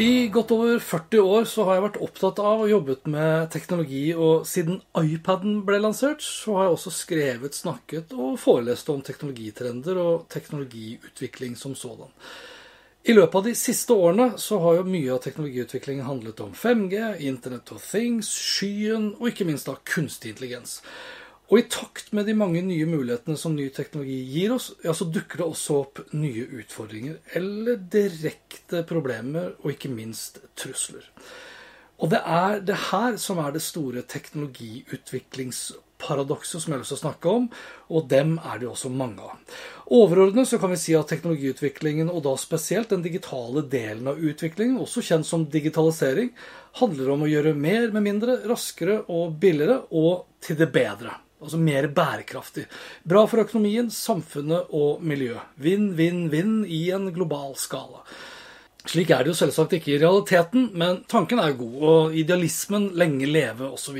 I godt over 40 år så har jeg vært opptatt av og jobbet med teknologi, og siden iPaden ble lansert, så har jeg også skrevet, snakket og forelest om teknologitrender og teknologiutvikling som sådan. I løpet av de siste årene så har jo mye av teknologiutviklingen handlet om 5G, Internet of Things, skyen og ikke minst da kunstig intelligens. Og i takt med de mange nye mulighetene som ny teknologi gir oss, ja, så dukker det også opp nye utfordringer, eller direkte problemer, og ikke minst trusler. Og det er det her som er det store teknologiutviklingsparadokset som jeg har lyst til å snakke om, og dem er det også mange av. Overordnet så kan vi si at teknologiutviklingen, og da spesielt den digitale delen av utviklingen, også kjent som digitalisering, handler om å gjøre mer med mindre, raskere og billigere, og til det bedre. Altså mer bærekraftig. Bra for økonomien, samfunnet og miljøet. Vinn, vinn, vinn i en global skala. Slik er det jo selvsagt ikke i realiteten, men tanken er god, og idealismen lenge leve osv.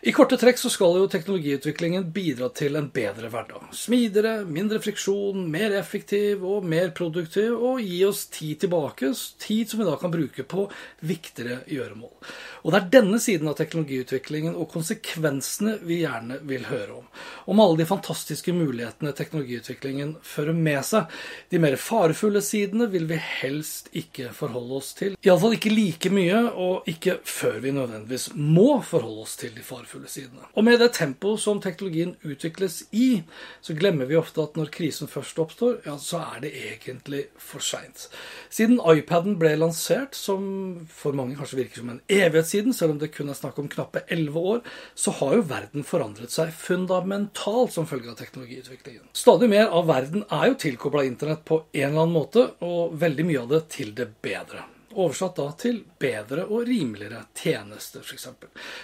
I korte trekk så skal jo teknologiutviklingen bidra til en bedre hverdag. Smidigere, mindre friksjon, mer effektiv og mer produktiv, og gi oss tid tilbake, tid som vi da kan bruke på viktigere gjøremål. Og det er denne siden av teknologiutviklingen og konsekvensene vi gjerne vil høre om. Om alle de fantastiske mulighetene teknologiutviklingen fører med seg. De mer farefulle sidene vil vi helst ikke forholde oss til. Iallfall ikke like mye, og ikke før vi nødvendigvis må forholde oss til de farefulle sidene. Og med det tempoet som teknologien utvikles i, så glemmer vi ofte at når krisen først oppstår, ja, så er det egentlig for seint. Siden iPaden ble lansert, som for mange kanskje virker som en evighet siden, selv om det kun er snakk om knappe elleve år, så har jo verden forandret seg fundamentalt som følge av teknologiutviklingen. Stadig mer av verden er jo tilkobla internett på en eller annen måte, og veldig mye av det til det bedre. Oversatt da til bedre og rimeligere tjenester, f.eks.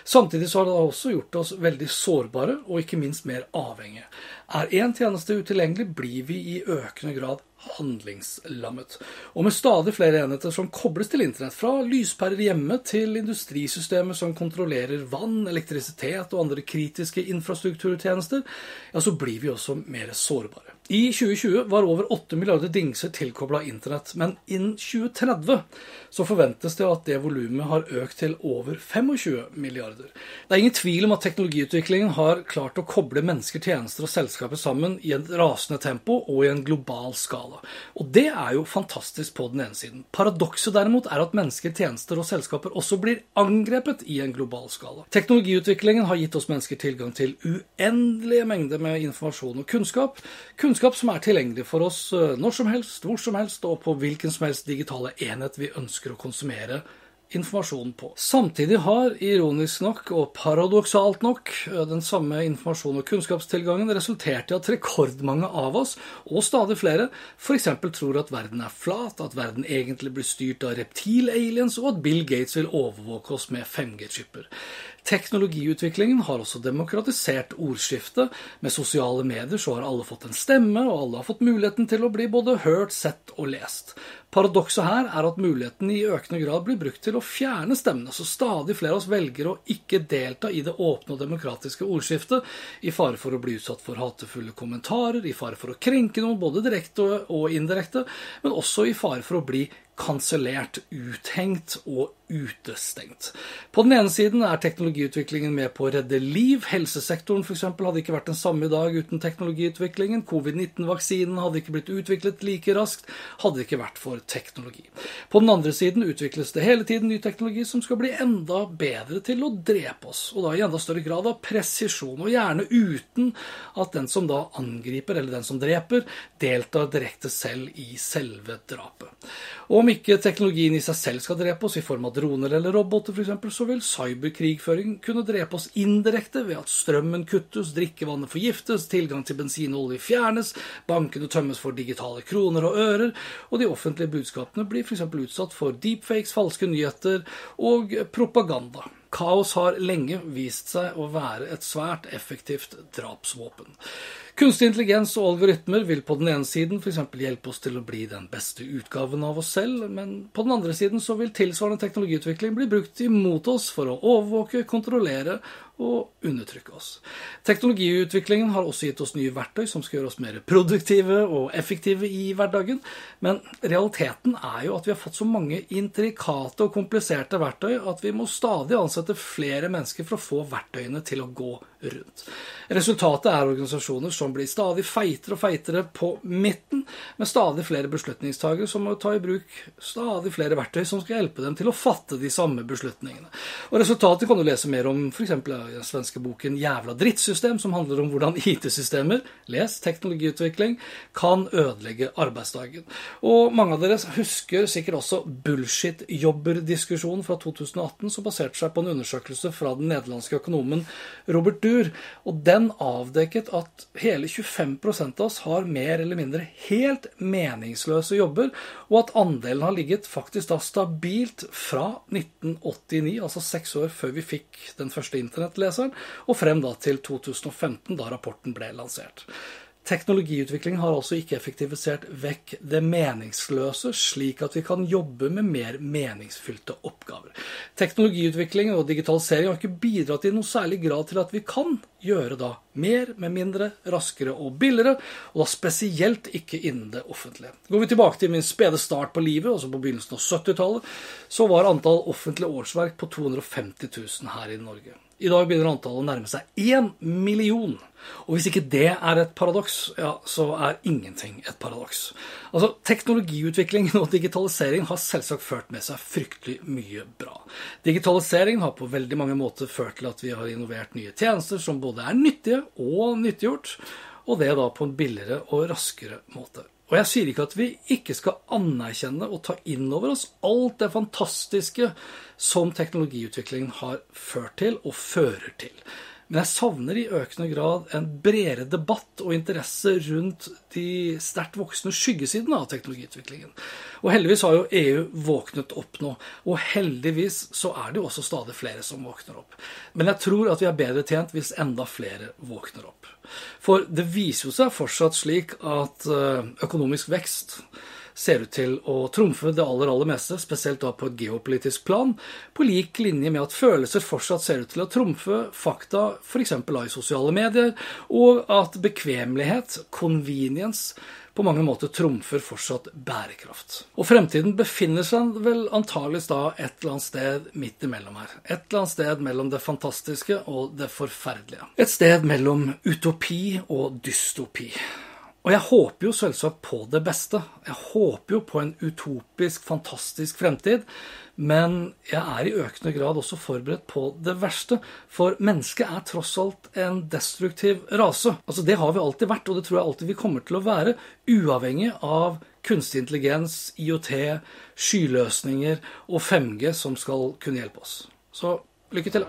Samtidig så har det da også gjort oss veldig sårbare, og ikke minst mer avhengige. Er én tjeneste utilgjengelig, blir vi i økende grad handlingslammet. Og med stadig flere enheter som kobles til internett, fra lyspærer hjemme til industrisystemer som kontrollerer vann, elektrisitet og andre kritiske infrastrukturtjenester, ja, så blir vi også mer sårbare. I 2020 var over 8 milliarder dingser tilkobla internett, men innen 2030 så forventes det at det volumet har økt til over 25 milliarder. Det er ingen tvil om at teknologiutviklingen har klart å koble mennesker, tjenester og selskaper sammen i et rasende tempo og i en global skala. Og det er jo fantastisk på den ene siden. Paradokset derimot er at mennesker, tjenester og selskaper også blir angrepet i en global skala. Teknologiutviklingen har gitt oss mennesker tilgang til uendelige mengder med informasjon og kunnskap. Kunnskap som er tilgjengelig for oss når som helst, hvor som helst og på hvilken som helst digitale enhet vi ønsker å konsumere informasjon på. Samtidig har, ironisk nok og paradoksalt nok, den samme informasjon- og kunnskapstilgangen resultert i at rekordmange av oss, og stadig flere, f.eks. tror at verden er flat, at verden egentlig blir styrt av reptil-aliens, og at Bill Gates vil overvåke oss med 5G-chipper. Teknologiutviklingen har også demokratisert ordskiftet. Med sosiale medier så har alle fått en stemme, og alle har fått muligheten til å bli både hørt, sett og lest. Paradokset her er at muligheten i økende grad blir brukt til å fjerne stemmene, så stadig flere av oss velger å ikke delta i det åpne og demokratiske ordskiftet, i fare for å bli utsatt for hatefulle kommentarer, i fare for å krenke noen både direkte og indirekte, men også i fare for å bli kansellert, uthengt og utestengt. På den ene siden er teknologiutviklingen med på å redde liv. Helsesektoren f.eks. hadde ikke vært den samme i dag uten teknologiutviklingen. Covid-19-vaksinen hadde ikke blitt utviklet like raskt, hadde det ikke vært for teknologi. På den andre siden utvikles det hele tiden ny teknologi som skal bli enda bedre til å drepe oss, og da i enda større grad av presisjon, og gjerne uten at den som da angriper, eller den som dreper, deltar direkte selv i selve drapet. Og Om ikke teknologien i seg selv skal drepe oss i form av droner eller roboter f.eks., så vil cyberkrigføring kunne drepe oss indirekte ved at strømmen kuttes, drikkevannet forgiftes, tilgang til bensin og olje fjernes, bankene tømmes for digitale kroner og ører, og de offentlige budskapene blir f.eks. utsatt for deepfakes, falske nyheter og propaganda. Kaos har lenge vist seg å være et svært effektivt drapsvåpen. Kunstig intelligens og algoritmer vil på den ene siden f.eks. hjelpe oss til å bli den beste utgaven av oss selv, men på den andre siden så vil tilsvarende teknologiutvikling bli brukt imot oss for å overvåke, kontrollere og undertrykke oss. Teknologiutviklingen har også gitt oss nye verktøy som skal gjøre oss mer produktive og effektive i hverdagen, men realiteten er jo at vi har fått så mange intrikate og kompliserte verktøy at vi må stadig ansette flere mennesker for å få verktøyene til å gå rundt. Resultatet er organisasjoner som blir stadig feitere og feitere på midten, med stadig flere beslutningstagere som må ta i bruk stadig flere verktøy som skal hjelpe dem til å fatte de samme beslutningene. Og Resultatet kan du lese mer om f.eks den svenske boken 'Jævla drittsystem', som handler om hvordan IT-systemer, les teknologiutvikling, kan ødelegge arbeidsdagen. Og mange av dere husker sikkert også bullshit-jobber-diskusjonen fra 2018, som baserte seg på en undersøkelse fra den nederlandske økonomen Robert Dur. Og den avdekket at hele 25 av oss har mer eller mindre helt meningsløse jobber, og at andelen har ligget faktisk da stabilt fra 1989, altså seks år før vi fikk den første internettleseren, og frem da til 2015, da rapporten ble lansert. Teknologiutvikling har altså ikke effektivisert vekk det meningsløse, slik at vi kan jobbe med mer meningsfylte oppgaver. Teknologiutvikling og digitalisering har ikke bidratt i noe særlig grad til at vi kan gjøre da mer med mindre, raskere og billigere, og da spesielt ikke innen det offentlige. Går vi tilbake til min spede start på livet, altså på begynnelsen av 70-tallet, så var antall offentlige årsverk på 250 000 her i Norge. I dag begynner antallet å nærme seg én million. Og hvis ikke det er et paradoks, ja, så er ingenting et paradoks. Altså, Teknologiutvikling og digitalisering har selvsagt ført med seg fryktelig mye bra. Digitalisering har på veldig mange måter ført til at vi har innovert nye tjenester som både er nyttige og nyttiggjort, og det da på en billigere og raskere måte. Og jeg sier ikke at vi ikke skal anerkjenne og ta inn over oss alt det fantastiske som teknologiutviklingen har ført til og fører til. Men jeg savner i økende grad en bredere debatt og interesse rundt de sterkt voksende skyggesidene av teknologiutviklingen. Og heldigvis har jo EU våknet opp nå. Og heldigvis så er det jo også stadig flere som våkner opp. Men jeg tror at vi er bedre tjent hvis enda flere våkner opp. For det viser jo seg fortsatt slik at eh, økonomisk vekst ser ut til å trumfe det aller, aller meste, spesielt da på et geopolitisk plan, på lik linje med at følelser fortsatt ser ut til å trumfe fakta f.eks. i sosiale medier, og at bekvemmelighet, convenience, på mange måter trumfer fortsatt bærekraft. Og fremtiden befinner seg vel antageligvis da et eller annet sted midt imellom her. Et eller annet sted mellom det fantastiske og det forferdelige. Et sted mellom utopi og dystopi. Og jeg håper jo selvsagt på det beste. Jeg håper jo på en utopisk, fantastisk fremtid. Men jeg er i økende grad også forberedt på det verste. For mennesket er tross alt en destruktiv rase. Altså Det har vi alltid vært, og det tror jeg alltid vi kommer til å være. Uavhengig av kunstig intelligens, IOT, skyløsninger og 5G som skal kunne hjelpe oss. Så lykke til.